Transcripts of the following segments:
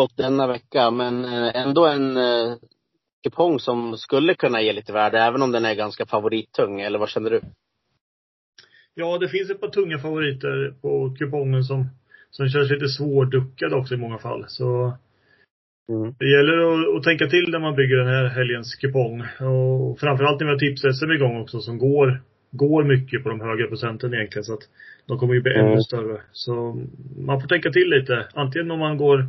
Jackpot denna vecka, men eh, ändå en eh, kupong som skulle kunna ge lite värde, även om den är ganska favorittung. Eller vad känner du? Ja, det finns ett par tunga favoriter på kupongen som, som känns lite svårduckade också i många fall. Så Mm. det gäller att, att tänka till när man bygger den här helgens kupong. Och framförallt när vi har tips-SM igång också som går, går mycket på de högre procenten egentligen. Så att de kommer ju bli Mm. ännu större. Så man får tänka till lite. Antingen om man går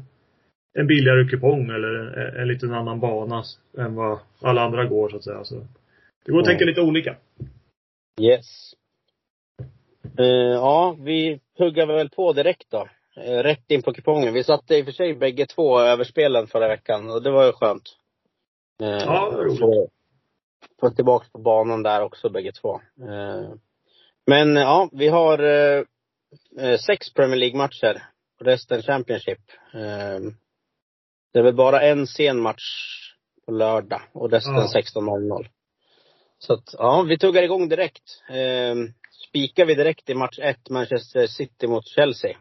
en billigare kupong eller en, en liten annan bana än vad alla andra går så att säga. Så det går att Mm. tänka lite olika. Yes. Eh, ja, vi huggar väl på direkt då. Eh, rätt in på kupongen. Vi satte i och för sig bägge två överspelen förra veckan och det var ju skönt. Eh, Ja, det roligt. Få, tillbaka på banan där också bägge två. Eh, men ja, vi har eh, eh, sex Premier League-matcher. Resten Championship. Det är väl bara en sen match på lördag och resten Ja. 16.00. Så att, ja, vi tuggar igång direkt. Eh, spikar vi direkt i match ett, Manchester City mot Chelsea.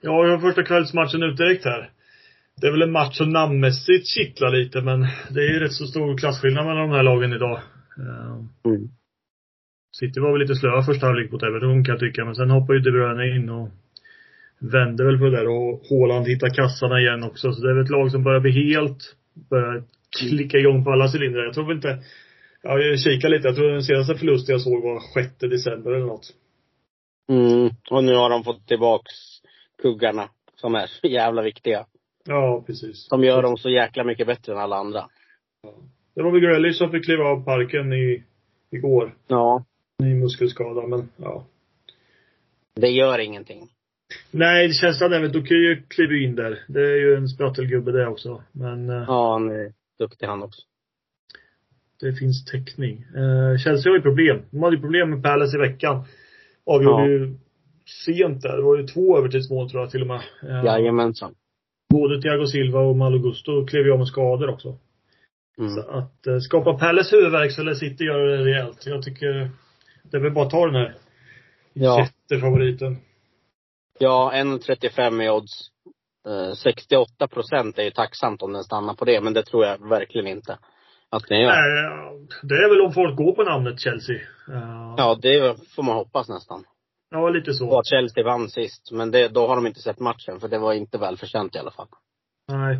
Ja, vi har första kvällsmatchen ut direkt här. Det är väl en match som namnmässigt kittlar lite, men det är ju rätt så stor klasskillnad mellan de här lagen idag. Eh, Mm. City var väl lite slöa första halvlek mot Everton kan jag tycka, men sen hoppar ju De Bruyne in och vände väl på det där och Haaland hittar kassarna igen också. Så det är väl ett lag som börjar bli helt, börjar klicka igång på alla cylindrar. Jag tror väl inte, ja, jag kikar lite. Jag tror den senaste förlusten jag såg var 6 december eller något. Mm. Och nu har de fått tillbaks kuggarna som är så jävla viktiga. Ja, precis. De gör dem så jäkla mycket bättre än alla andra. Det var väl Grealish som fick kliva av parken i, igår. Ja. Ny muskelskada, men ja. Det gör ingenting. Nej, känslan är väl Doku kliver ju in där. Det är ju en sprattelgubbe det också. Men eh, Ja, han är duktig han också. det finns täckning. Eh, Chelsea har ju problem. De hade ju problem med Palace i veckan. Avgjorde Ja. ju sent där. Det var ju två övertidsmål tror jag till och med. Eh, Jajamensan. Både Thiago Silva och Malo Gusto klev ju av med skador också. Mm. Så att eh, skapa Palace huvudvärk så lär City göra det rejält. Jag tycker det är väl bara att ta den här Ja. jättefavoriten. Ja, 1,35 i odds. Eh, 68 procent är ju tacksamt om den stannar på det, men det tror jag verkligen inte att den gör. Eh, det är väl om folk går på namnet Chelsea. Eh, Ja, det får man hoppas nästan. ja, lite Och så. att Chelsea vann sist, men det, då har de inte sett matchen, för det var inte välförtjänt i alla fall. Nej.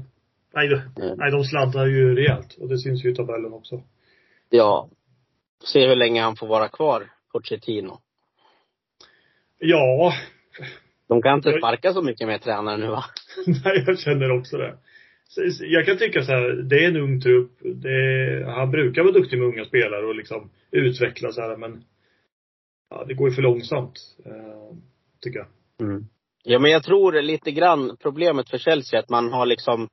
Nej, de, Mm. nej, de sladdar ju rejält. Och det syns ju i tabellen också. Ja. Se hur länge han får vara kvar, Pochettino. Ja, De kan inte sparka så mycket med tränare nu va? nej, jag känner också det. Jag kan tycka så här, det är en ung trupp. Är, han brukar vara duktig med unga spelare och liksom utveckla så här, men ja, det går ju för långsamt. Eh, tycker jag. Mm. Ja men jag tror lite grann problemet för Chelsea är att man har liksom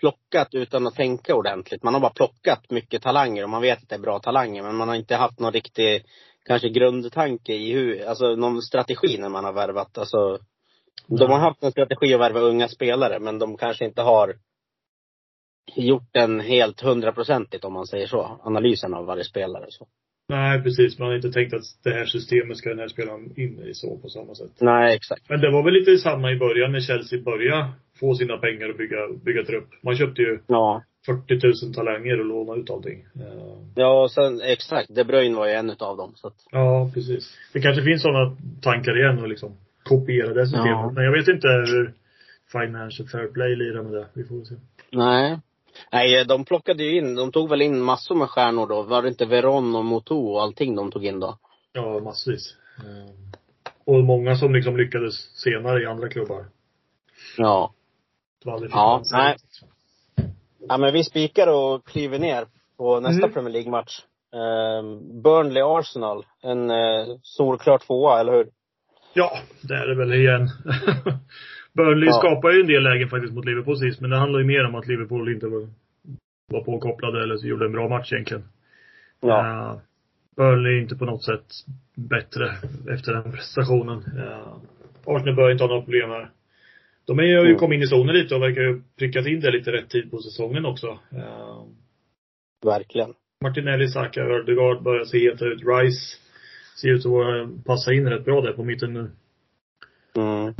plockat utan att tänka ordentligt. Man har bara plockat mycket talanger och man vet att det är bra talanger men man har inte haft någon riktig kanske grundtanke i hur, alltså någon strategi när man har värvat. Alltså, de har haft en strategi att värva unga spelare men de kanske inte har gjort den helt hundraprocentigt om man säger så. Analysen av varje spelare så. Nej, precis. Man har inte tänkt att det här systemet ska den här spelaren in i så på samma sätt. Nej exakt. Men det var väl lite samma i början när Chelsea började få sina pengar och bygga, bygga trupp. Man köpte ju Ja. 40 000 talanger och lånade ut allting. Eh, Ja och sen exakt, De Bruyne var ju en utav dem. Så att, Ja, precis. Det kanske finns sådana tankar igen och liksom kopiera det systemet. Ja. Men jag vet inte hur Financial Fair Play lirar med det. Vi får se. Nej. Nej, de plockade ju in, de tog väl in massor med stjärnor då. Var det inte Veron och Moto och allting de tog in då? Ja, massvis. Eh, Och många som liksom lyckades senare i andra klubbar. Ja. Ja, nej. Ja men vi spikar och kliver ner på nästa Mm. Premier League-match. Eh, Burnley-Arsenal. En eh, solklar tvåa, eller hur? Ja, det är det väl igen. Burnley Ja. skapar ju en del lägen faktiskt mot Liverpool sist, men det handlar ju mer om att Liverpool inte var, var påkopplade eller så gjorde en bra match egentligen. Ja. Eh, Burnley är inte på något sätt bättre efter den prestationen. Uh, Arsenal bör inte ha några problem här. De är ju Mm. kommit in i zonen lite och verkar ju prickat in det lite rätt tid på säsongen också. Eh, Verkligen. Martinelli, Saka, Ödegaard börjar se heta ut. Rice ser ut att passa in rätt bra där på mitten nu. Mm.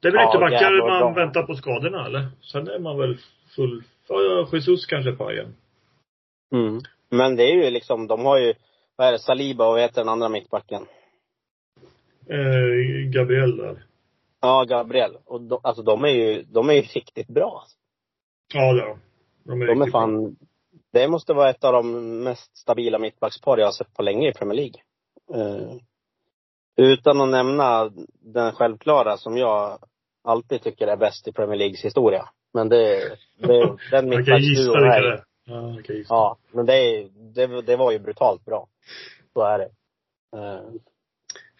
Det är väl Ja, ytterbackar man väntar på skadorna eller? Sen är man väl full, ja, Jesus kanske på igen. Mm. Men det är ju liksom, de har ju, vad är det, Saliba och vad heter den andra mittbacken? Eh, Gabriel där. Ja, Gabriel. Och de, alltså de är ju, de är ju riktigt bra. Ja, det är de. De är, De är riktigt bra. fan, det måste vara ett av de mest stabila mittbackspar jag har sett på länge i Premier League. Eh, utan att nämna den självklara som jag alltid tycker är bäst i Premier Leagues historia. Men det, det den mittbacksduon är. Ja, gissa. Ja, men det, det, det var ju brutalt bra. Så är det. Eh,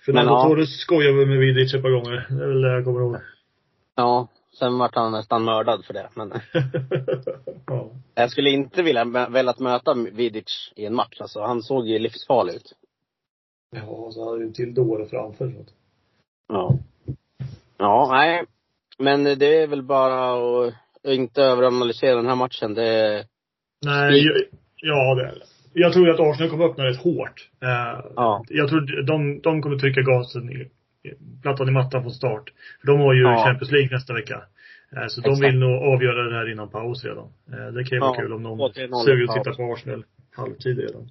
Fernando ja. Torres skojar väl med Vidic ett par gånger. Det är väl det jag kommer ihåg. ja, sen vart han nästan mördad för det. Men ja. jag skulle inte vilja velat möta Vidic i en match. Alltså, han såg ju livsfarlig ut. Ja, så hade vi en till dåre framför. Så. Ja. Ja, nej. Men det är väl bara att inte överanalysera den här matchen. Det, Nej, Spik. jag, ja det är det. Jag tror att Arsenal kommer öppna rätt hårt. Eh, Ja. Jag tror de, de kommer trycka gasen i, i plattan i mattan från start. För de har ju Ja. Champions League nästa vecka. Eh, så de Exakt. vill nog avgöra det här innan paus redan. Eh, det kan ju vara Ja, kul om någon 2-3-0 suger i att titta paus. på Arsenal halvtid redan.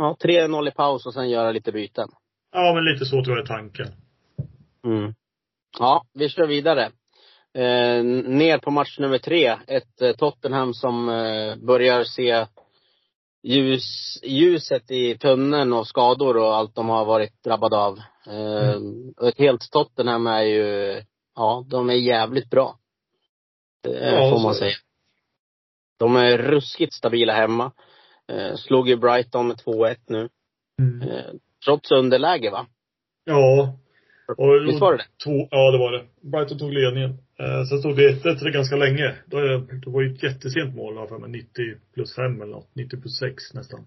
Ja, 3-0 i paus och sen göra lite byten. Ja, men lite så tror jag är tanken. Mm. Ja, vi kör vidare. Eh, ner på match nummer tre. Ett eh, Tottenham som eh, börjar se ljus, ljuset i tunneln och skador och allt de har varit drabbade av. Eh, och ett helt Tottenham är ju, ja, de är jävligt bra. Det Ja, får man säga. De är ruskigt stabila hemma. Eh, slog ju Brighton med 2-1 nu. Mm. Eh, trots underläge va? Ja. Och, Visst var det det? Ja, det var det. Brighton tog ledningen. Eh, sen stod det 1 det ganska länge. Då det, det var ju ett jättesent mål, för mig. 90 plus 5 eller något. 90 plus 6 nästan.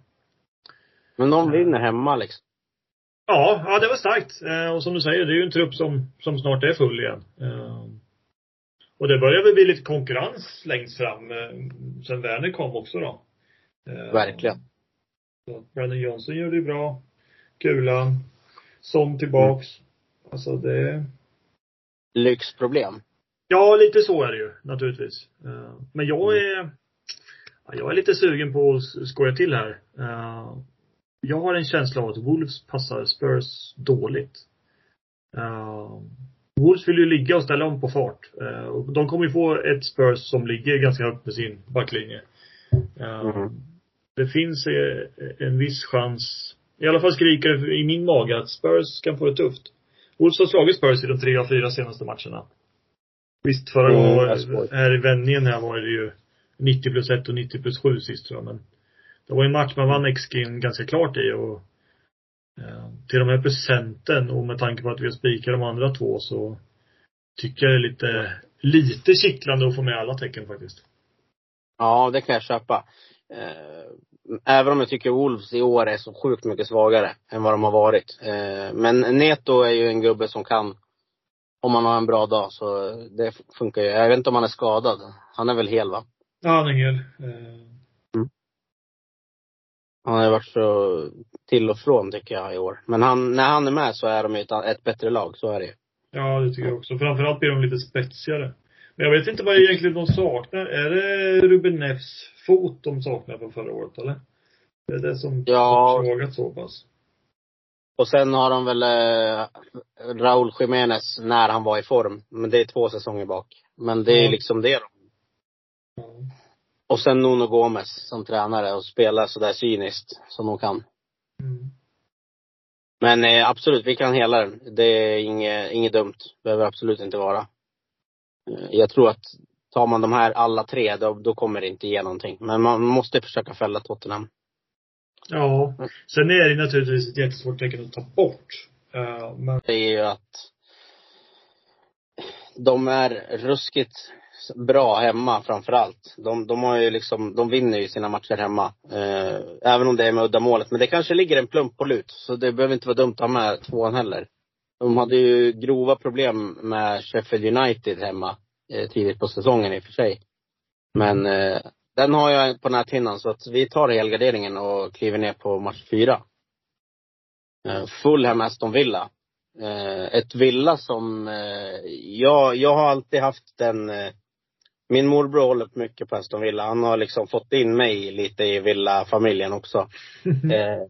Men de vinner hemma liksom. Ja, ja det var starkt. Eh, och som du säger, det är ju en trupp som, som snart är full igen. Eh, och det börjar väl bli lite konkurrens längst fram eh, sen Werner kom också då. Eh, Verkligen. Brandon Johnson gör det bra. Kulan. Son tillbaks. Alltså det Lyxproblem. Ja, lite så är det ju naturligtvis. Eh, Men jag är, ja, jag är lite sugen på att skoja till här. Eh, Jag har en känsla av att Wolves passar Spurs dåligt. Wolves vill ju ligga och ställa om på fart. De kommer ju få ett Spurs som ligger ganska högt med sin backlinje. Mhm. Det finns eh, en viss chans, i alla fall skriker i min mage att Spurs kan få det tufft. Wolves har slagit Spurs i de tre av fyra senaste matcherna. Visst, förra Mm, gången, här i vändningen här var det ju 90 plus 1 och 90 plus 7 sist tror jag, men det var en match man vann XG ganska klart i och eh, till de här procenten och med tanke på att vi har spikat de andra två så tycker jag det är lite, lite kittlande att få med alla tecken faktiskt. Ja, det kan jag köpa. Eh, Även om jag tycker Wolves i år är så sjukt mycket svagare än vad de har varit. Eh, Men Neto är ju en gubbe som kan, om man har en bra dag, så det funkar ju. Jag vet inte om han är skadad. Han är väl hel va? Ja, han är hel. Eh, Han har ju varit så till och från tycker jag i år. Men han, när han är med så är de ju ett, ett bättre lag, så är det ju. Ja, det tycker jag också. Framförallt blir de lite spetsigare. Men jag vet inte vad egentligen de saknar. Är det Ruben Neffs fot de saknar från förra året, eller? Det är det som Ja. som svagat så pass. Och sen har de väl eh, Raúl Jiménez när han var i form. Men det är två säsonger bak. Men det är Ja. liksom det då. Ja. Och sen Nuno Gomes som tränare och spelar sådär cyniskt som de kan. Mm. Men eh, absolut, vi kan hela den. Det är inget, inget dumt. Behöver absolut inte vara. Eh, jag tror att tar man de här alla tre, då, då kommer det inte ge någonting. Men man måste försöka fälla Tottenham. Ja. Sen är det naturligtvis ett jättesvårt tecken att ta bort. Eh, men Det är ju att de är ruskigt bra hemma framför allt. De, de har ju liksom, de vinner ju sina matcher hemma. Eh, även om det är med uddamålet. Men det kanske ligger en plump på lut. Så det behöver inte vara dumt att ha med tvåan heller. De hade ju grova problem med Sheffield United hemma eh, tidigt på säsongen i och för sig. Men eh, den har jag på näthinnan så att vi tar helgarderingen och kliver ner på match fyra. Eh, Fulham Aston Villa. Eh, ett Villa som, eh, jag, jag har alltid haft den, eh, min morbror håller mycket på Aston Villa. Han har liksom fått in mig lite i Villa-familjen också. Eh,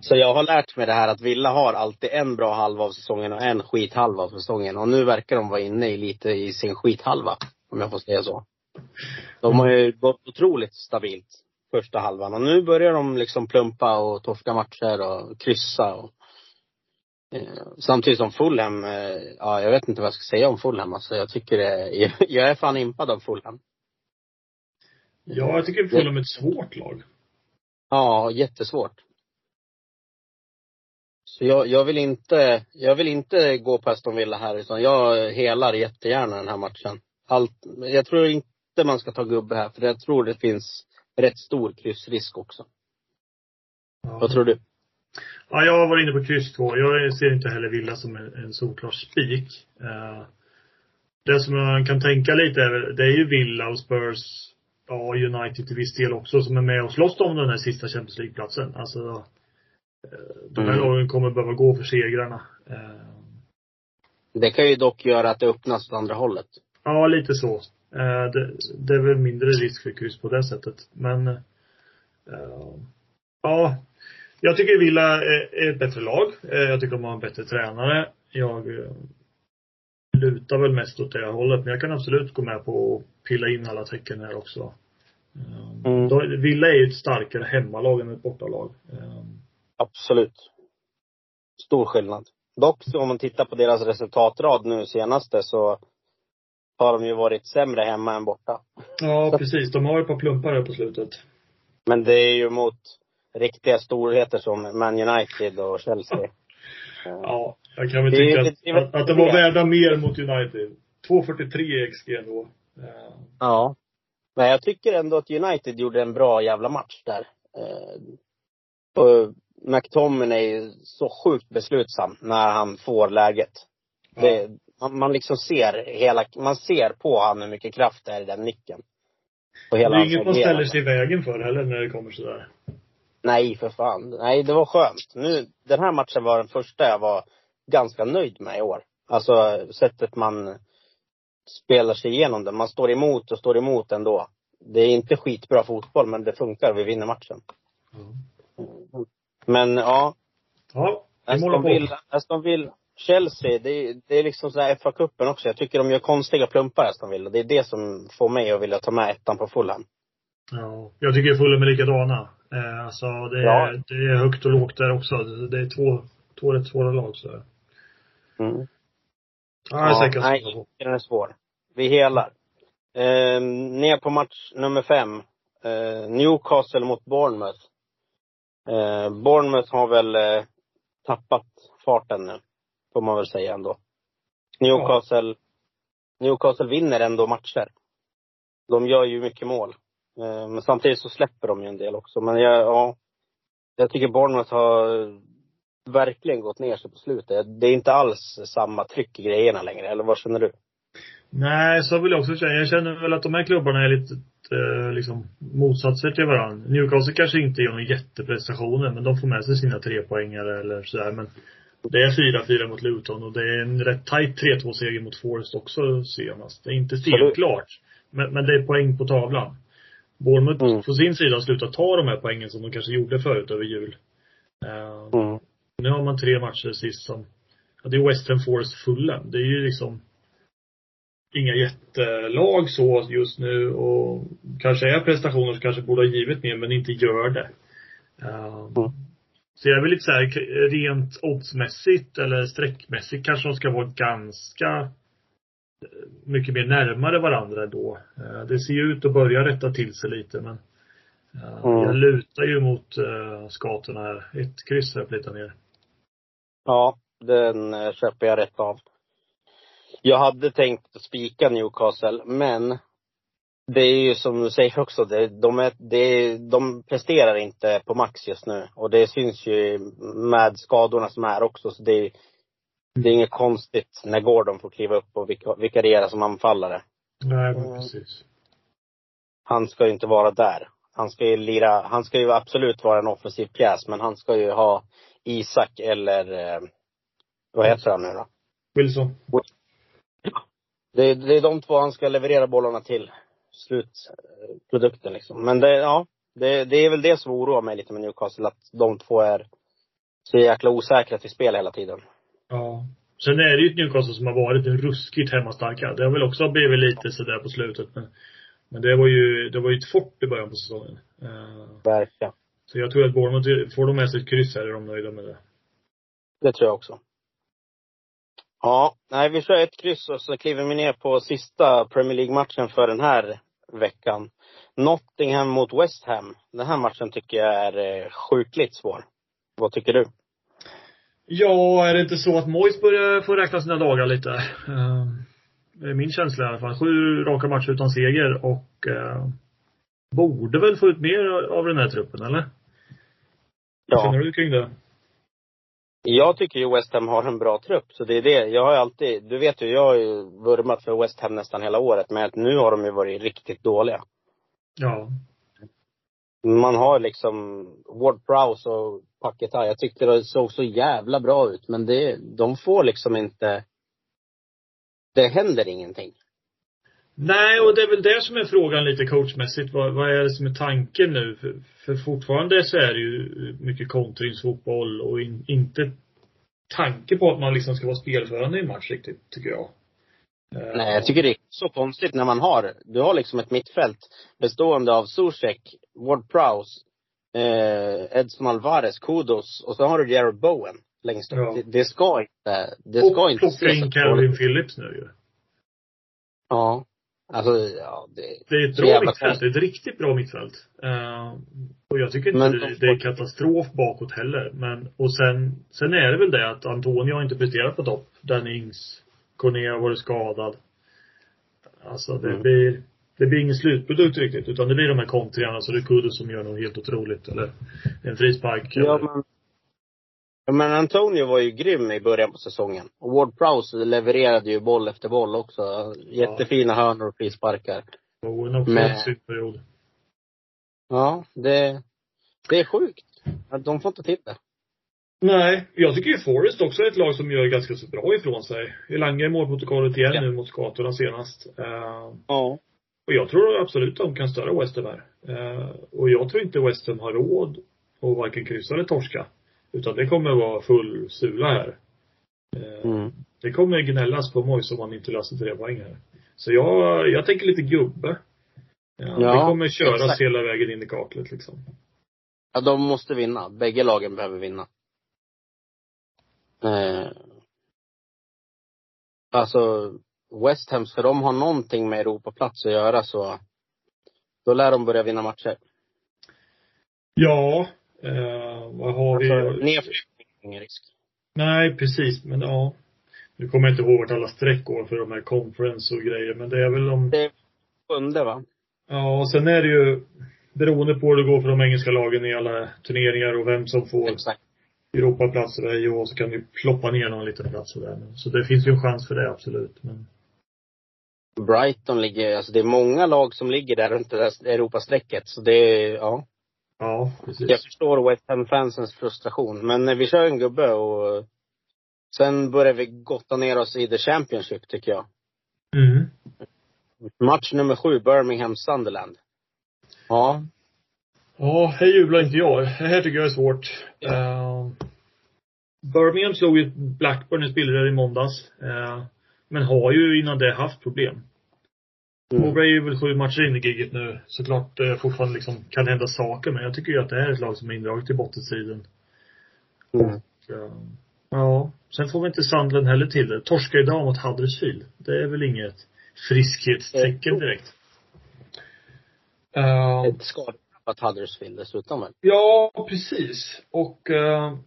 så jag har lärt mig det här att Villa har alltid en bra halva av säsongen och en skithalva av säsongen. Och nu verkar de vara inne i lite i sin skithalva, om jag får säga så. De har ju gått otroligt stabilt första halvan och nu börjar de liksom plumpa och torska matcher och kryssa och eh, Samtidigt som Fulham, eh, ja jag vet inte vad jag ska säga om Fulham alltså. Jag tycker det, jag är fan impad av Fulham. ja, jag tycker Fulham är ett svårt lag. Ja, jättesvårt. Så jag, jag vill inte, jag vill inte gå på Aston Villa här utan jag helar jättegärna den här matchen. Allt, jag tror inte man ska ta gubbe här för jag tror det finns rätt stor kryssrisk också. Ja. Vad tror du? Ja, jag har varit inne på kryss två. Jag ser inte heller Villa som en, en solklar spik. Eh, det som man kan tänka lite väl- det är ju Villa och Spurs, ja United till viss del också, som är med och slåss om den här sista Champions League-platsen. Alltså, de här Mm. lagen kommer behöva gå för segrarna. Eh, Det kan ju dock göra att det öppnas åt andra hållet. ja, lite så. Eh, det, det är väl mindre risk för kryss på det sättet. Men, eh, ja. Jag tycker Villa är, ett bättre lag. Eh, jag tycker de har en bättre tränare. Jag eh, lutar väl mest åt det hållet, men jag kan absolut gå med på att pilla in alla tecken här också. Eh, Mm. Villa är ju ett starkare hemmalag än ett bortalag. Absolut. Stor skillnad. Dock om man tittar på deras resultatrad nu senaste så har de ju varit sämre hemma än borta. ja, precis. De har ett par plumpar här på slutet. Men det är ju mot riktiga storheter som Man United och Chelsea. Ja, jag kan väl Det- tycka att, det var- att, att de var värda mer mot United. 2,43 XG. Eh, Ja. Men jag tycker ändå att United gjorde en bra jävla match där. Eh, och McTominay är så sjukt beslutsam när han får läget. Ja. Det, man, man liksom ser hela, man ser på han hur mycket kraft det är i den nicken. Det hela är hans inget man ställer sig i vägen för heller när det kommer sådär. Nej, för fan. Nej, det var skönt. Nu, den här matchen var den första jag var ganska nöjd med i år. Alltså sättet man spelar sig igenom den. Man står emot och står emot ändå. Det är inte skitbra fotboll, men det funkar. Vi vinner matchen. Men ja, Ja, Aston. Villa, Aston Villa, Chelsea, det är, det är liksom så här FA-cupen också. Jag tycker de gör konstiga plumpar, Aston Villa. Det är det som får mig att vilja ta med ettan på Fulham. Ja, jag tycker Fulham är likadana. Eh, alltså det är, Ja. det är högt och lågt där också. Det är två, två rätt svåra lag så. Mm. Ja, jag är säker nej, den är svår. Vi helar. Eh, ner på match nummer fem. Eh, Newcastle mot Bournemouth. Eh, Bournemouth har väl eh, tappat farten nu. Får man väl säga ändå. Newcastle, Newcastle vinner ändå matcher. De gör ju mycket mål. Eh, men samtidigt så släpper de ju en del också. Men jag, ja. Jag tycker Bournemouth har verkligen gått ner sig på slutet. Det är inte alls samma tryck i grejerna längre. Eller vad känner du? Nej, så vill jag också känna. Jag känner väl att de här klubbarna är lite eh, liksom motsatser till varandra. Newcastle kanske inte gör några jätteprestationer, men de får med sig sina tre poängare eller sådär. Men det är 4-4 mot Luton och det är en rätt tajt 3-2 seger mot Forest också senast. Det är inte stenklart. Men, men det är poäng på tavlan. Bournemouth Mm. på sin sida har slutat ta de här poängen som de kanske gjorde förut över jul. Eh, Mm. nu har man tre matcher sist som, ja, det är West Ham Forest Fulham. Det är ju liksom inga jättelag så just nu och kanske är prestationer som kanske borde ha givit mer men inte gör det. Eh, Mm. Så jag är väl lite så här, rent oddsmässigt eller streckmässigt kanske de ska vara ganska eh, mycket mer närmare varandra då. Eh, Det ser ju ut att börja rätta till sig lite men Eh, Mm. Jag lutar ju mot uh, skatorna här. Ett kryss har jag plitat ner. Ja, den köper jag rätt av. Jag hade tänkt spika Newcastle, men det är ju som du säger också, det, de, är, det, de presterar inte på max just nu. Och det syns ju med skadorna som är också. Så det, det är inget konstigt när Gordon får kliva upp och vika- vikariera som anfallare. Nej, men Mm. precis. Han ska ju inte vara där. Han ska ju lira, han ska ju absolut vara en offensiv pjäs, men han ska ju ha Isak eller, eh, vad heter han nu då? Wilson. Det, det är de två han ska leverera bollarna till. Slutprodukten liksom. Men det, ja. Det, det är väl det som oroar mig lite med Newcastle, att de två är så jäkla osäkra till spel hela tiden. Ja. Sen är det ju ett Newcastle som har varit ruskigt hemmastarka. Det har väl också blivit lite sådär på slutet. Men, men det var ju, det var ju ett fort i början på säsongen. Eh, Verkligen. så jag tror att Bournemouth, får de med sig ett kryss här är de nöjda med det. Det tror jag också. Ja, nej vi kör ett kryss och så kliver vi ner på sista Premier League-matchen för den här veckan. Nottingham mot West Ham. Den här matchen tycker jag är eh, sjukligt svår. Vad tycker du? Ja, är det inte så att Moyes börjar få räkna sina dagar lite? Eh, det är min känsla i alla fall. Sju raka matcher utan seger och eh, borde väl få ut mer av den här truppen, eller? Vad Ja. känner du kring det? Jag tycker ju West Ham har en bra trupp, så det är det. Jag har alltid, du vet ju, jag har ju vurmat för West Ham nästan hela året, men nu har de ju varit riktigt dåliga. Ja. Man har liksom Ward Prowse och Paketa. Jag tyckte det såg så jävla bra ut, men det, de får liksom inte, det händer ingenting. Nej, och det är väl det som är frågan lite coachmässigt. Vad, vad är det som är tanken nu? För, för fortfarande så är det ju mycket kontringsfotboll och in, inte tanke på att man liksom ska vara spelförande i en match riktigt, tycker jag. Eh, Nej, jag tycker det är så konstigt när man har, du har liksom ett mittfält bestående av Zuzek, Ward Prowse, eh, Edson Alvarez, Kudos och så har du Jared Bowen längst upp. Ja. Det, det ska inte, det ska och inte plocka se in så dåligt ut. Phillips nu ju. Ja. Alltså, ja, det, Det är ett bra mittfält. Det är ett riktigt bra mittfält. Eh, och jag tycker inte Men det, de det är katastrof bakåt heller. Men, och sen, sen är det väl det att Antonio har inte presterat på topp. Danny Ings, Cornea har varit skadad. Alltså det Mm. blir, det blir ingen slutprodukt riktigt. Utan det blir de här kontringarna. Så det är Kudus som gör något helt otroligt. Eller en frispark. Ja, eller- men, men Antonio var ju grym i början på säsongen. Och Ward Prowse levererade ju boll efter boll också. Jättefina hörnor och frisparkar. Bowen också Men- sin period. Ja, det, det är sjukt. De får inte till det. Nej, jag tycker ju Forest också är ett lag som gör ganska så bra ifrån sig. Elanga i målprotokollet igen Ja. nu mot skatorna senast. Eh, Ja. Och jag tror absolut att de kan störa West Ham här. Eh, och jag tror inte West Ham har råd att varken kryssa eller torska. Utan det kommer vara full sula här. Eh, Mm. Det kommer gnällas på Moise om han inte löser tre poäng här. Så jag, jag tänker lite gubbe. Ja, Ja, det kommer köras exakt. hela vägen in i kaklet liksom. Ja, de måste vinna. Bägge lagen behöver vinna. Eh, alltså, West Ham, ska de ha någonting med Europaplats att göra så, då lär de börja vinna matcher. Ja, eh, vad har vi? Alltså, nedflyttning är ingen risk. Nej, precis. Men ja. Nu kommer jag inte ihåg vart alla streck går för de här conference och grejer. Men det är väl om Det är sjunde va? Ja, och sen är det ju beroende på hur det går för de engelska lagen i alla turneringar och vem som får Exakt. Europaplatser där och så kan du ploppa ner någon liten plats där. Så det finns ju en chans för det, absolut. Men Brighton ligger, alltså det är många lag som ligger där runt det där Europastrecket. Så det är, ja. ja, Jag precis. förstår West Ham-fansens frustration. Men vi kör en gubbe och sen börjar vi gotta ner oss i the Championship tycker jag. Mm. Match nummer sju, Birmingham-Sunderland. Ja. Ja, här jublar inte jag. Det här tycker jag är svårt. Uh, Birmingham slog ju Blackburn i spelare i måndags. Eh, men har ju innan det haft problem. Mm. Mowbray är ju väl sju matcher in i giget nu. Såklart det fortfarande liksom kan hända saker, men jag tycker ju att det här är ett lag som är indraget till bottenstriden. Mm. Ja. ja. Sen får vi inte Sandlen heller till det. Torska idag mot Huddersfield. Det är väl inget friskhetstecken direkt. Uh, Ett skadedrabbat Huddersfield dessutom väl? Ja, precis. Och eh,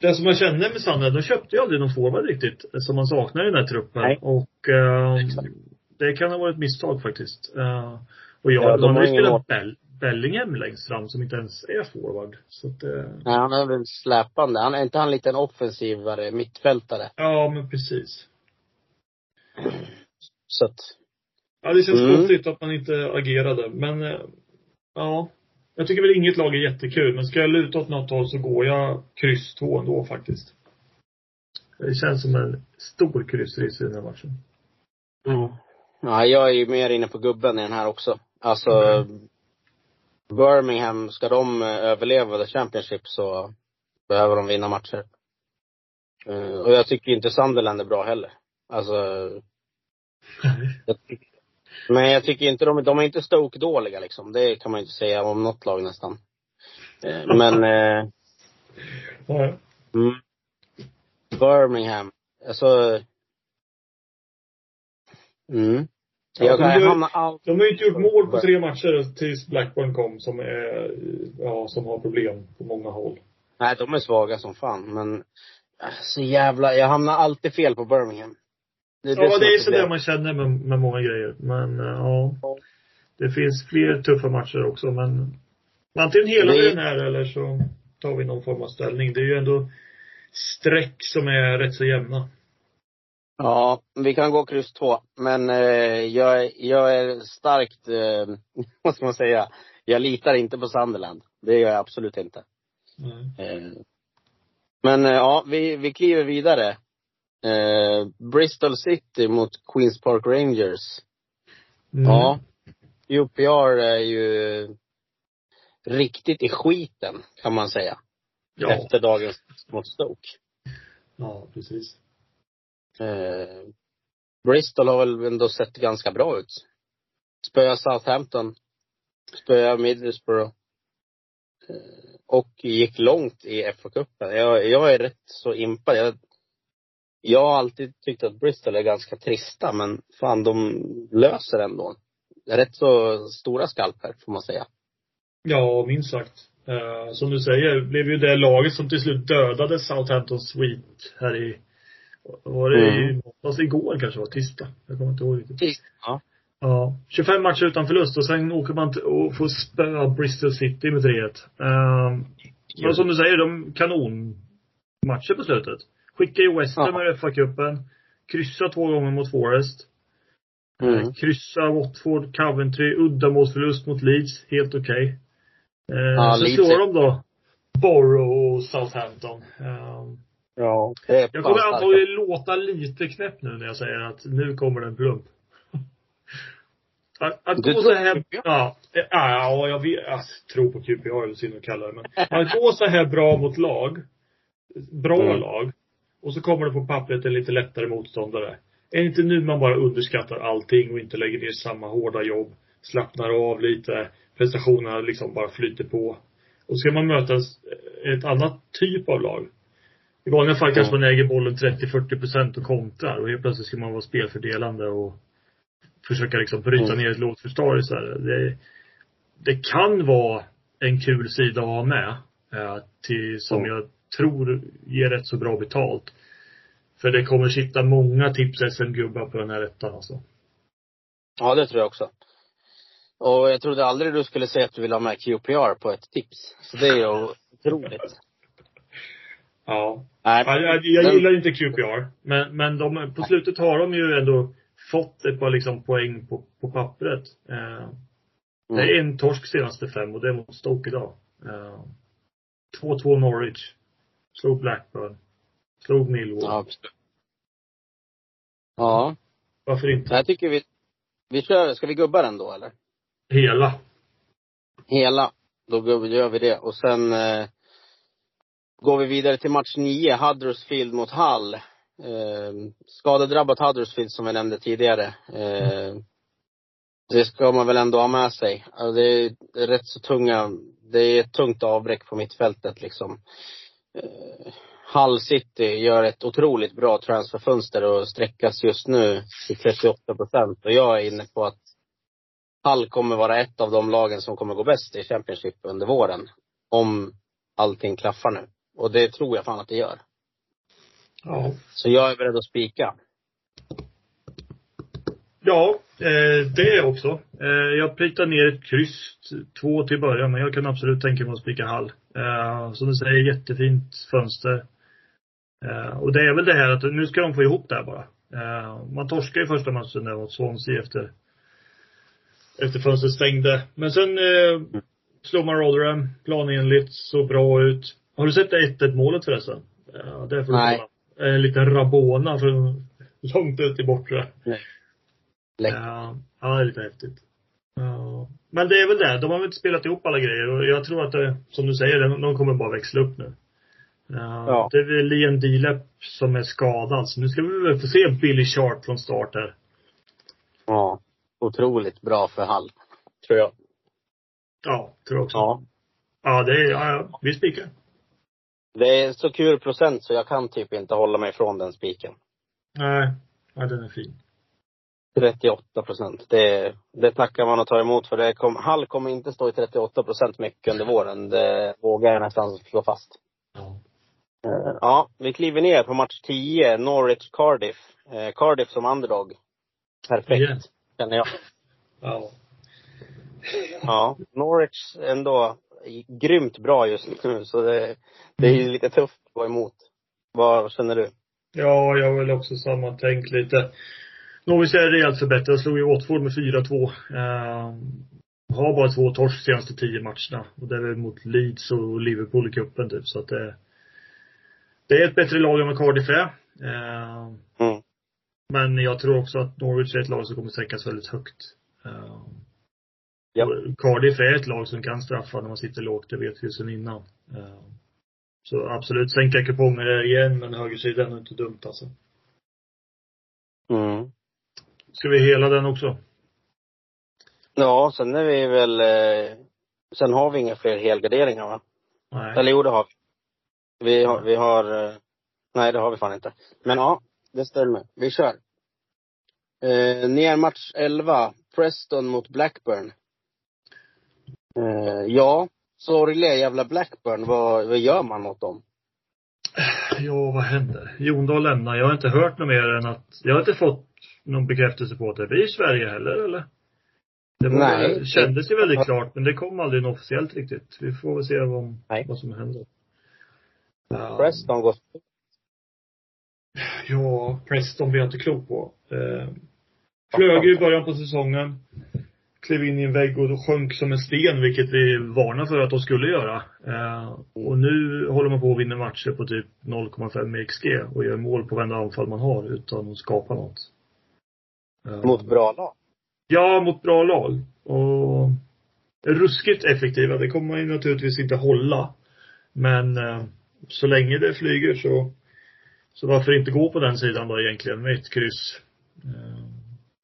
det som jag kände med Sunderland, de köpte ju aldrig någon forward riktigt som man saknar i den här truppen. Nej. Och eh, Exakt. Det kan ha varit ett misstag faktiskt. Eh, och jag, Ja, de har ju spelat. Bell, Bellingham längst fram som inte ens är forward. Så att, eh, Nej, han är väl släpande. Han är inte han lite en offensivare mittfältare? ja men precis. Så att, Ja, det känns Mm. konstigt att man inte agerade. Men, eh, ja. Jag tycker väl inget lag är jättekul, men ska jag luta åt något håll så går jag kryss 2 ändå faktiskt. Det känns som en stor kryssrisk i den här matchen. ja, jag är ju mer inne på gubben i den här också. Alltså, Mm. Birmingham, ska de eh, överleva the Championship så behöver de vinna matcher. Eh, och jag tycker inte Sunderland är bra heller. Alltså, jag tycker, men jag tycker inte de, de är inte Stoke-dåliga liksom. Det kan man inte säga om något lag nästan. Eh, men, eh. Mm. Birmingham. Alltså. Mm. Ja, de hamnar. De har ju inte gjort mål på tre matcher tills Blackburn kom som är, ja, som har problem på många håll. Nej, de är svaga som fan. Men äh, så jävla, jag hamnar alltid fel på Birmingham. Det är Ja, som det är så problemet. man känner med, med många grejer. Men, eh, ja. Det finns fler tuffa matcher också, men antingen hela Det- den här eller så tar vi någon form av ställning. Det är ju ändå streck som är rätt så jämna. Ja, vi kan gå kryss två. Men eh, jag, är- jag är starkt, eh, vad ska man säga, jag litar inte på Sunderland. Det gör jag absolut inte. Nej. Eh, Men eh, ja, vi, vi kliver vidare. Eh, Bristol City mot Queens Park Rangers. Mm. Ja. UPR är ju riktigt i skiten, kan man säga. Ja, Efter dagens mot Stoke. ja, precis. Eh, Bristol har väl ändå sett ganska bra ut. Spöa Southampton. Spöa Middlesbrough. Eh, och gick långt i FA-cupen. Jag, jag är rätt så impad. Jag, jag har alltid tyckt att Bristol är ganska trista, men fan de löser ändå. Rätt så stora skalper, får man säga. Ja, minst sagt. Eh, som du säger, blev ju det laget som till slut dödade Southampton Sweet här i, var det i Mm. måndags, igår kanske var, tisdag? Jag kommer inte ihåg riktigt. Ja. Ja. 25 matcher utan förlust och sen åker man och får spöa Bristol City med 3-1. Um, men som du säger, de kanonmatcher på slutet. Skicka i West Ham Ja. i FA-cupen. Kryssa två gånger mot Forest. Mm. Kryssa Watford, Coventry, uddamålsförlust mot Leeds. Helt okej. Eh, Ja, sen Leeds slår de då Borough och Southampton. Ehm, Ja. Jag kommer starka. antagligen låta lite knäpp nu när jag säger att nu kommer det en plump. Att, att gå så här, ja, ja, ja, jag vet, jag tror på QPR eller synd att kalla det, men att gå så här bra mot lag, bra Mm. lag, och så kommer det på pappret en lite lättare motståndare. Är det inte nu man bara underskattar allting och inte lägger ner samma hårda jobb, slappnar av lite, prestationerna liksom bara flyter på. Och ska man möta ett annat typ av lag. I vanliga fall kanske man äger bollen 30-40 procent och kontrar och helt plötsligt ska man vara spelfördelande och försöka liksom bryta Mm. ner ett lågt försvar istället. Det, det kan vara en kul sida att ha med. Eh, till, som Mm. jag tror ger rätt så bra betalt. För det kommer sitta många tips SM-gubbar på den här ettan alltså. Ja, det tror jag också. Och jag trodde aldrig du skulle säga att du ville ha med QPR på ett tips. Så det är ju otroligt. Ja. Nej, Jag, jag, gillar inte QPR. Men, men de, på slutet har de ju ändå fått ett par liksom poäng på, på pappret. Eh, Det är Mm. en torsk senaste fem och det är mot Stoke idag. Eh, 2-2 Norwich. Slog Blackburn. Slog Millwall. Ja, absolut. Ja, Varför inte? jag tycker vi, vi kör, ska vi gubba den då eller? Hela. Hela. Då gör vi det. Och sen eh, går vi vidare till match nio, Huddersfield mot Hall. Eh, skadedrabbat Huddersfield som vi nämnde tidigare. Eh, det ska man väl ändå ha med sig. Alltså, det är rätt så tunga, det är ett tungt avbräck på mittfältet liksom. Eh, Hull City gör ett otroligt bra transferfönster och sträckas just nu till 38 procent. Och jag är inne på att Hall kommer vara ett av de lagen som kommer gå bäst i Championship under våren. Om allting klaffar nu. Och det tror jag fan att det gör. Ja. Så jag är beredd att spika. Ja, eh, det också. Eh, jag plitar ner ett kryss, två till början, men jag kan absolut tänka mig att spika Hall. Eh, som du säger, jättefint fönster. Och det är väl det här att nu ska de få ihop det här bara. Man torskar i första matchen där mot Swansea efter, efter fönstret stängde. Men sen slår man Rotherham planenligt, så bra ut. Har du sett det 1-1 målet förresten? Ja, det får du Nej. En liten Rabona från långt ut i bortre. Läck. Ja, ja, det är lite häftigt. Ja. Men det är väl det. De har väl inte spelat ihop alla grejer och jag tror att det, som du säger, de, de kommer bara växla upp nu. Ja, Ja. Det är väl Liam Dilep som är skadad, så nu ska vi väl få se Billy Sharp från start här. Ja. Otroligt bra för Hall. Tror jag. Ja, tror jag också. Ja. Ja, det är, ja, ja, vi spikar. Det är så kul procent så jag kan typ inte hålla mig från den spiken. Nej, ja, den är fin. 38 procent. Det, det tackar man och tar emot för det kom, Hall kommer inte stå i 38 procent mycket under våren. Det vågar jag nästan slå fast. Ja. Eh, Ja, vi kliver ner på match 10, Norwich Cardiff. Eh, Cardiff som underdog. Perfekt, Igen. känner jag. Ja. Ja, Norwich ändå grymt bra just nu så det, det är ju lite tufft att gå emot. Vad känner du? Ja, jag har väl också samma tänk lite. Norwich är rejält förbättrad. Slog ju Watford med 4-2. Eh, har bara två torsk senaste tio matcherna. Och det är väl mot Leeds och Liverpool i cupen typ. Så att det, det är ett bättre lag än vad Cardiff är. Eh, Mm. men jag tror också att Norwich är ett lag som kommer sträckas väldigt högt. Eh, Ja. Cardiff är ett lag som kan straffa när man sitter lågt, det vet vi ju sedan innan. Eh, så absolut, sänka kuponger igen, men högersidan är inte dumt alltså. Mm. Ska vi hela den också? Ja, sen är vi väl, eh, sen har vi inga fler helgarderingar va? Nej. Eller jo, det har vi. Vi har, vi har, eh, nej det har vi fan inte. Men ja, det stämmer. Vi kör. Eh, ner match 11, Preston mot Blackburn. Eh, ja, sorgliga jävla Blackburn. Vad, vad gör man åt dem? Ja, vad händer? Jondal lämnar. Jag har inte hört något mer än att, jag har inte fått någon bekräftelse på att det blir i Sverige heller, eller? Det var, Nej. det kändes ju väldigt klart, men det kom aldrig något officiellt riktigt. Vi får väl se vad, Nej. vad som händer. Ja. Preston går Ja, Preston blir jag inte klok på. Eh, flög ju i början på säsongen. Klev in i en vägg och sjönk som en sten, vilket vi varnade för att de skulle göra. Eh, och nu håller man på att vinna matcher på typ 0,5 XG och gör mål på varenda anfall man har utan att skapa något. Eh, mot bra lag. Ja, mot bra lag. Och ruskigt effektiva. Det kommer man ju naturligtvis inte hålla. Men eh, så länge det flyger så, så varför inte gå på den sidan då egentligen med ett kryss.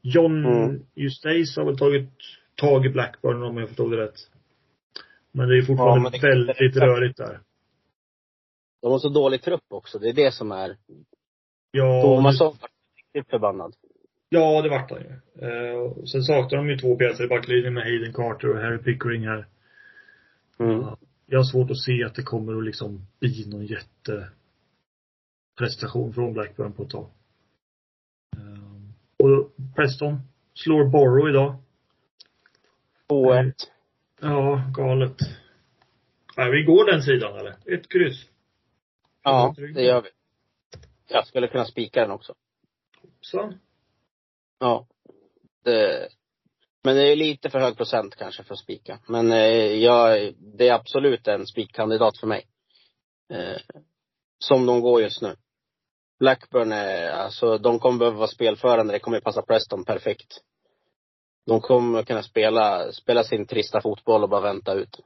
Eh, John Mm. Eustace har väl tagit tag i Blackburn om jag förstod det rätt. Men det är Ja, fortfarande men det- väldigt rörigt där. De har så dålig trupp också. Det är det som är. Ja, Tomasson var riktigt förbannad. Ja, det vart han ju. Eh, sen saknar de ju två pjäser i backlinjen med Hayden Carter och Harry Pickering här. Mm. Ja, Jag har svårt att se att det kommer att liksom bli någon jätteprestation från Blackburn på ett tag. Ehm, Och Preston slår Borough idag. 2-1. Ja, galet. Nej, vi går den sidan eller? Ett kryss. Ja, det gör vi. Jag skulle kunna spika den också. Så. Ja. Det, men det är lite för hög procent kanske för att spika. Men eh, jag, det är absolut en spikkandidat för mig. Eh, som de går just nu. Blackburn är, alltså de kommer behöva vara spelförande. Det kommer passa Preston perfekt. De kommer kunna spela, spela sin trista fotboll och bara vänta ut.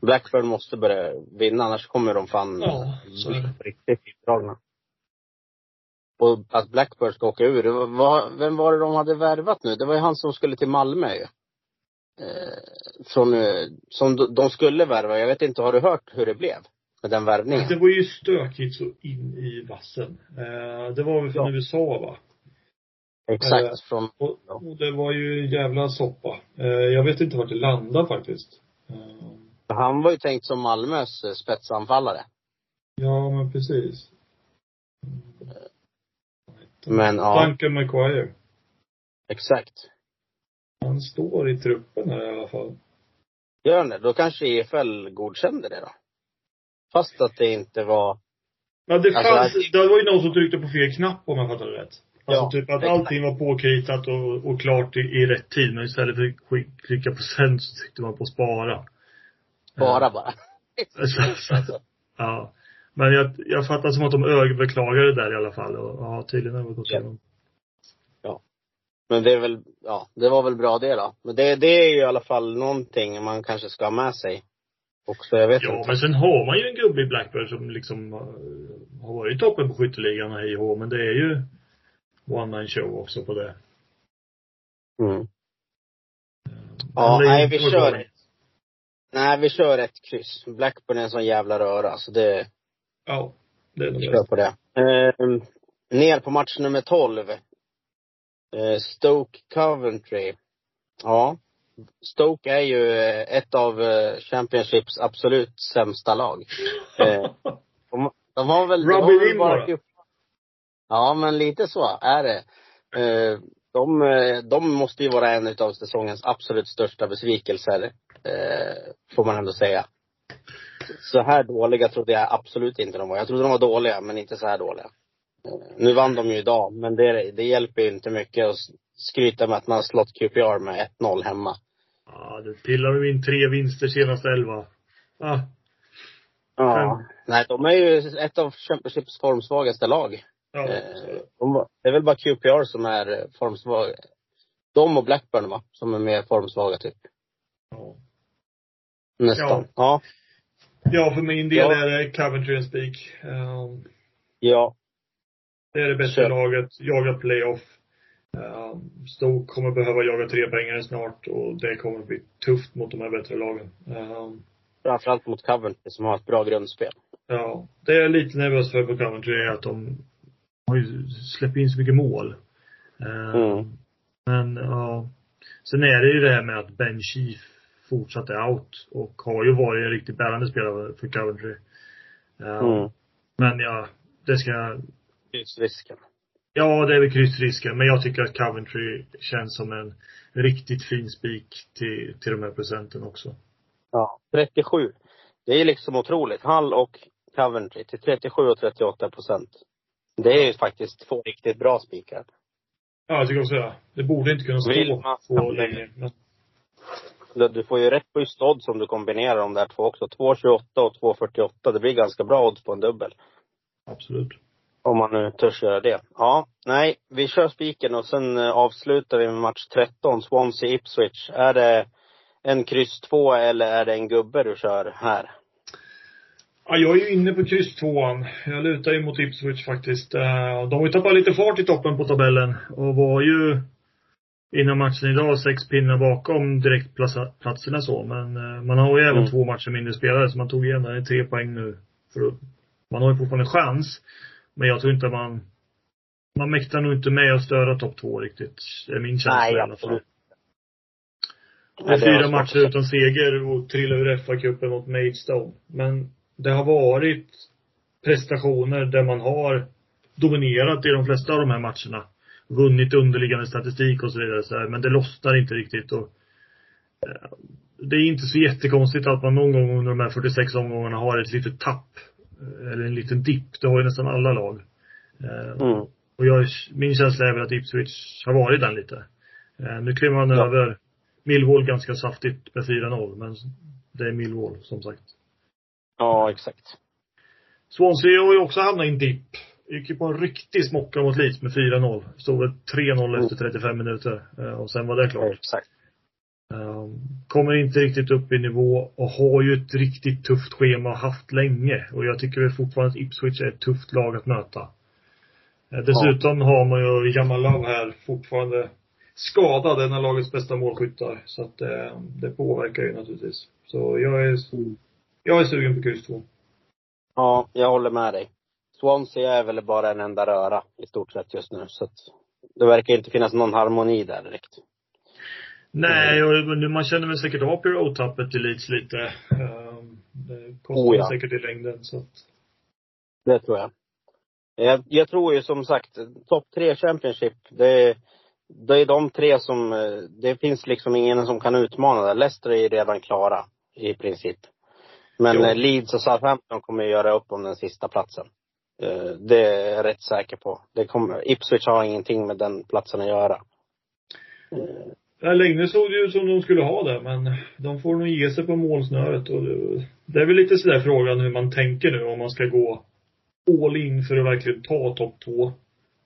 Blackburn måste börja vinna, annars kommer de fan Ja, riktigt utdragna. Och att Blackburn ska åka ur. var- Vad, vem var det de hade värvat nu? Det var ju han som skulle till Malmö ju. Eh, från, eh, som de skulle värva. Jag vet inte, har du hört hur det blev? Med den värvningen? Det var ju stökigt så in i vassen. Eh, det var väl från Ja. USA va? Exakt. Eh, Från, Och, och det var ju en jävla soppa. Eh, jag vet inte vart det landade faktiskt. Eh, han var ju tänkt som Malmös spetsanfallare. ja, men precis. Men ja, Duncan McQuire. exakt. Han står i truppen här i alla fall. Gör han det? Då kanske EFL godkände det då? Fast att det inte var Ja, det Alltså, fanns, det var ju någon som tryckte på fel knapp om jag fattar det rätt. Alltså Ja, typ att exakt. allting var påkritat och, och klart i, i rätt tid. Men istället för att klicka på sen så tryckte man på spara. bara bara. Så- så- ja. Men jag, jag fattar som att de överklagade där i alla fall. Och ja, tydligen har det gått Ja. igenom. Men det är väl, ja, det var väl bra det då. Men det, det är ju i alla fall någonting man kanske ska ha med sig. Också, jag vet Ja, inte. men sen har man ju en gubbe i Blackburn som liksom eh, har varit i toppen på skytteligan och hej och men det är ju one man show också på det. Mm. Men Ja, det nej vi kör. Nej, vi kör ett kryss. Blackburn är en sån jävla röra, så det, Ja, det är vi kör på det. Eh, ner på match nummer 12. Eh, Stoke Coventry. Ja. Stoke är ju eh, ett av eh, Championships absolut sämsta lag. Eh, de, de har väl, de Rub har väl. Ja, men lite så är det. De, de måste ju vara en av säsongens absolut största besvikelser, får man ändå säga. Så här dåliga trodde jag absolut inte de var. Jag trodde de var dåliga, men inte så här dåliga. Nu vann de ju idag, men det, det hjälper ju inte mycket skryta med att man har slått QPR med 1-0 hemma. Ja, du pillar vi in tre vinster senaste elva. Ah, Ja. Nej, de är ju ett av Championships formsvagaste lag. ja. Eh, de, det är väl bara QPR som är eh, formsvaga. De och Blackburn va, som är mer formsvaga typ. ja. Nästan. Ja. Ja, för min del Ja. är det Coventry and Speak. Um, Ja. det är det bästa Kör. laget, jagar playoff. Um, Stoke kommer behöva jaga tre pengar snart och det kommer bli tufft mot de här bättre lagen. Um, Framförallt mot Coventry som har ett bra grundspel. ja, det jag är lite nervös för på Coventry är att de har ju släppt in så mycket mål. Um, Mm. Men ja. Sen är det ju det här med att Ben Chief fortsatt är out och har ju varit en riktigt bärande spelare för Coventry. Mm. Men ja, det ska Risken. Ja, det är väl kryssrisken. Men jag tycker att Coventry känns som en riktigt fin spik till, till de här procenten också. Ja. 37. Det är liksom otroligt. Hull och Coventry till 37 och 38 procent. Det är ju faktiskt två riktigt bra spikar. Ja, jag tycker också det. Det borde inte kunna stå så länge. Men, Du får ju rätt på just odds om du kombinerar de där två också. 2,28 och 2,48. Det blir ganska bra odds på en dubbel. absolut. Om man nu törs göra det. Ja, nej, vi kör spiken och sen eh, avslutar vi med match 13, Swansea Ipswich. Är det en kryss 2 eller är det en gubbe du kör här? Ja, jag är ju inne på kryss tvåan. Jag lutar ju mot Ipswich faktiskt. Eh, De har ju tappat lite fart i toppen på tabellen och var ju innan matchen idag sex pinnar bakom direktplatserna så. Men eh, man har ju även Mm. två matcher mindre spelare så man tog igen det. tre poäng nu. För man har ju fortfarande chans. Men jag tror inte man man mäktar nog inte med att störa topp två riktigt. Det är min känsla Nej, i alla fall. Nej, är det har fyra matcher utan seger och trilla ur FA-cupen mot Maidstone. Men det har varit prestationer där man har dominerat i de flesta av de här matcherna. Vunnit underliggande statistik och så vidare. Så här, men det lossnar inte riktigt. Och, eh, det är inte så jättekonstigt att man någon gång under de här 46 omgångarna har ett litet tapp. Eh, Eller en liten dipp. Det har ju nästan alla lag. Eh, Mm. och jag, min känsla är väl att Ipswich har varit den lite. Eh, nu kliver man Ja. över Millwall ganska saftigt med 4-0, men det är Millwall som sagt. Ja, exakt. Swansea har ju också hamnat i en dipp. Gick ju på en riktig smocka mot Leeds med 4-0. Stod väl 3-0 efter 35 minuter. Och sen var det klart. Exakt. Eh, Kommer inte riktigt upp i nivå och har ju ett riktigt tufft schema och haft länge. Och jag tycker väl fortfarande att Ipswich är ett tufft lag att möta. Eh, Dessutom har man ju Jamalov här fortfarande skadad, en av lagets bästa målskyttar. Så att eh, det påverkar ju naturligtvis. Så jag är, jag är sugen på kryss två. Ja, jag håller med dig. Swansea är väl bara en enda röra i stort sett just nu. Så att det verkar inte finnas någon harmoni där direkt. Nej, och man känner väl säkert av Pirot-tappet till Leeds lite. Ehm, Det kostar Oh, ja. säkert i längden så att. Det tror jag. Jag, jag tror ju som sagt, topp tre Championship, det, det är de tre som, eh, det finns liksom ingen som kan utmana det. Leicester är ju redan klara i princip. Men Jo. eh, Leeds och Southampton kommer ju göra upp om den sista platsen. Eh, Det är jag rätt säker på. Det kommer, Ipswich har ingenting med den platsen att göra. Ja, länge såg det ut som de skulle ha det, men de får nog ge sig på målsnöret och det, det är väl lite sådär frågan hur man tänker nu om man ska gå all in för att verkligen ta topp två.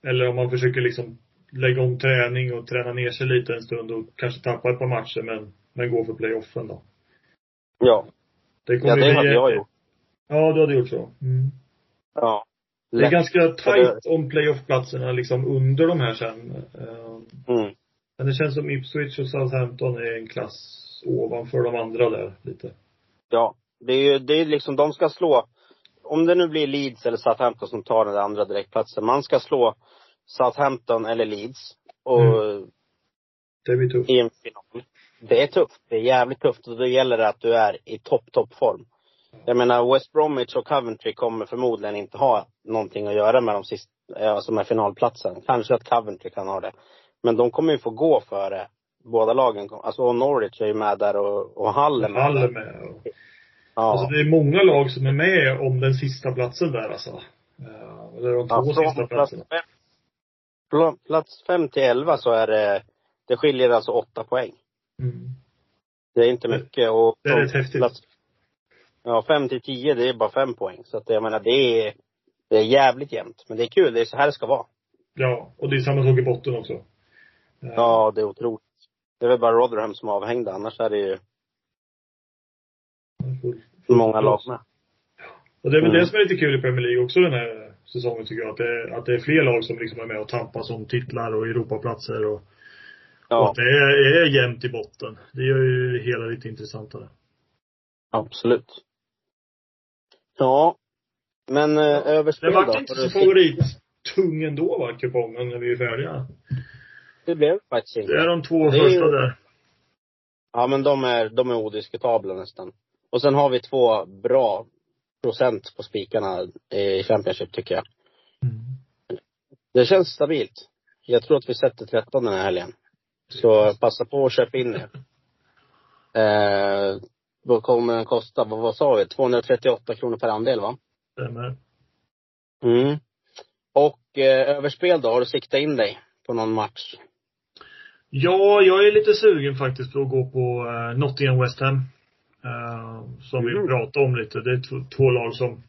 Eller om man försöker liksom lägga om träning och träna ner sig lite en stund och kanske tappa ett par matcher men, men gå för playoffen då. Ja. Det kommer Ja, det hade jag gjort. Ja, du hade gjort så. Mm. Ja. Det är Lätt. ganska tajt om playoff-platserna liksom under de här sen. Eh, Mm. Men det känns som Ipswich och Southampton är en klass ovanför de andra där lite. Ja. Det är ju, det är liksom, de ska slå, om det nu blir Leeds eller Southampton som tar den där andra direktplatsen, man ska slå Southampton eller Leeds. Och Det blir tufft. i en final. Det är tufft. Det är jävligt tufft och då gäller det att du är i topp, topp form. Jag menar West Bromwich och Coventry kommer förmodligen inte ha någonting att göra med de sista, alltså med finalplatsen. Kanske att Coventry kan ha det. Men de kommer ju få gå före båda lagen. Alltså och Norwich är ju med där och, och Hull är med. Hall är med. Och, Ja. Alltså det är många lag som är med om den sista platsen där alltså. Eh, Eller de två Ja, sista plats platserna. fem, från plats fem till elva så är det, det skiljer alltså åtta poäng. Mm. Det är inte mycket och det är rätt häftigt. Plats, ja, fem till tio det är bara fem poäng. Så att jag menar det är, det är jävligt jämnt. Men det är kul, det är så här det ska vara. Ja, och det är samma sak i botten också. Eh, Ja, det är otroligt. Det är väl bara Rotherham som är avhängda, annars är det ju många lag med. Och det är väl Mm. det som är lite kul i Premier League också den här säsongen tycker jag. Att det, att det är fler lag som liksom är med och tampas om titlar och Europaplatser och, och Ja, att det är, är jämnt i botten. Det gör ju det hela lite intressantare. absolut. Ja. Men eh, Det överspel vart då? inte Har du så favorittung ändå va, kupongen när vi är färdiga. Det blev faktiskt Det är inte. de två Det är första ju- där. Ja, men de är, de är odiskutabla nästan. Och sen har vi två bra procent på spikarna i Championship tycker jag. Mm. Det känns stabilt. Jag tror att vi sätter 13 den här helgen. Så passa på att köpa in er. Eh, vad kommer den kosta? Vad, vad sa vi? 238 kronor per andel va? Stämmer. Mm. Och eh, överspel då? Har du siktat in dig på någon match? Ja, jag är lite sugen faktiskt på att gå på uh, Nottingham West Ham. Eh, som vi Mm. pratade om lite. Det är två, två lag som,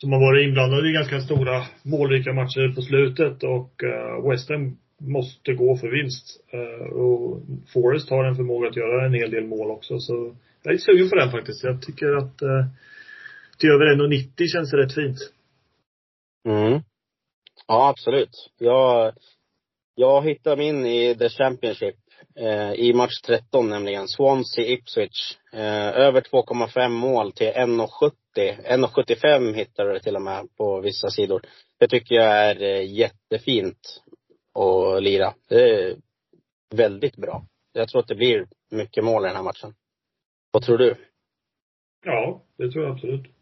som har varit inblandade i ganska stora målrika matcher på slutet och eh, West Ham måste gå för vinst. Och Forest har en förmåga att göra en hel del mål också så jag är sugen på den faktiskt. Jag tycker att uh, till över 1,90 känns det rätt fint. Mm. Ja, absolut. Jag, jag hittar mig in i The Championship eh, i match 13 nämligen. Swansea Ipswich. Eh, över 2,5 mål till 1,70. 1,75 hittar du det till och med på vissa sidor. Det tycker jag är eh, jättefint att lira. Det är väldigt bra. Jag tror att det blir mycket mål i den här matchen. Vad tror du? Ja, det tror jag absolut.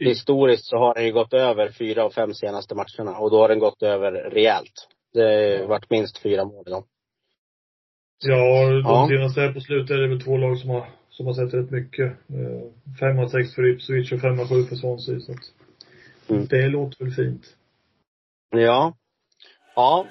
Historiskt så har den ju gått över fyra av fem senaste matcherna och då har den gått över rejält. Det har varit minst fyra mål i dem. Ja, de Ja. senaste här på slutet är det väl två lag som har, som har sett rätt mycket. Eh, Fem av sex för Ipswich och fem av sju för Swansea. Så att Mm. det låter väl fint. Ja. Ja,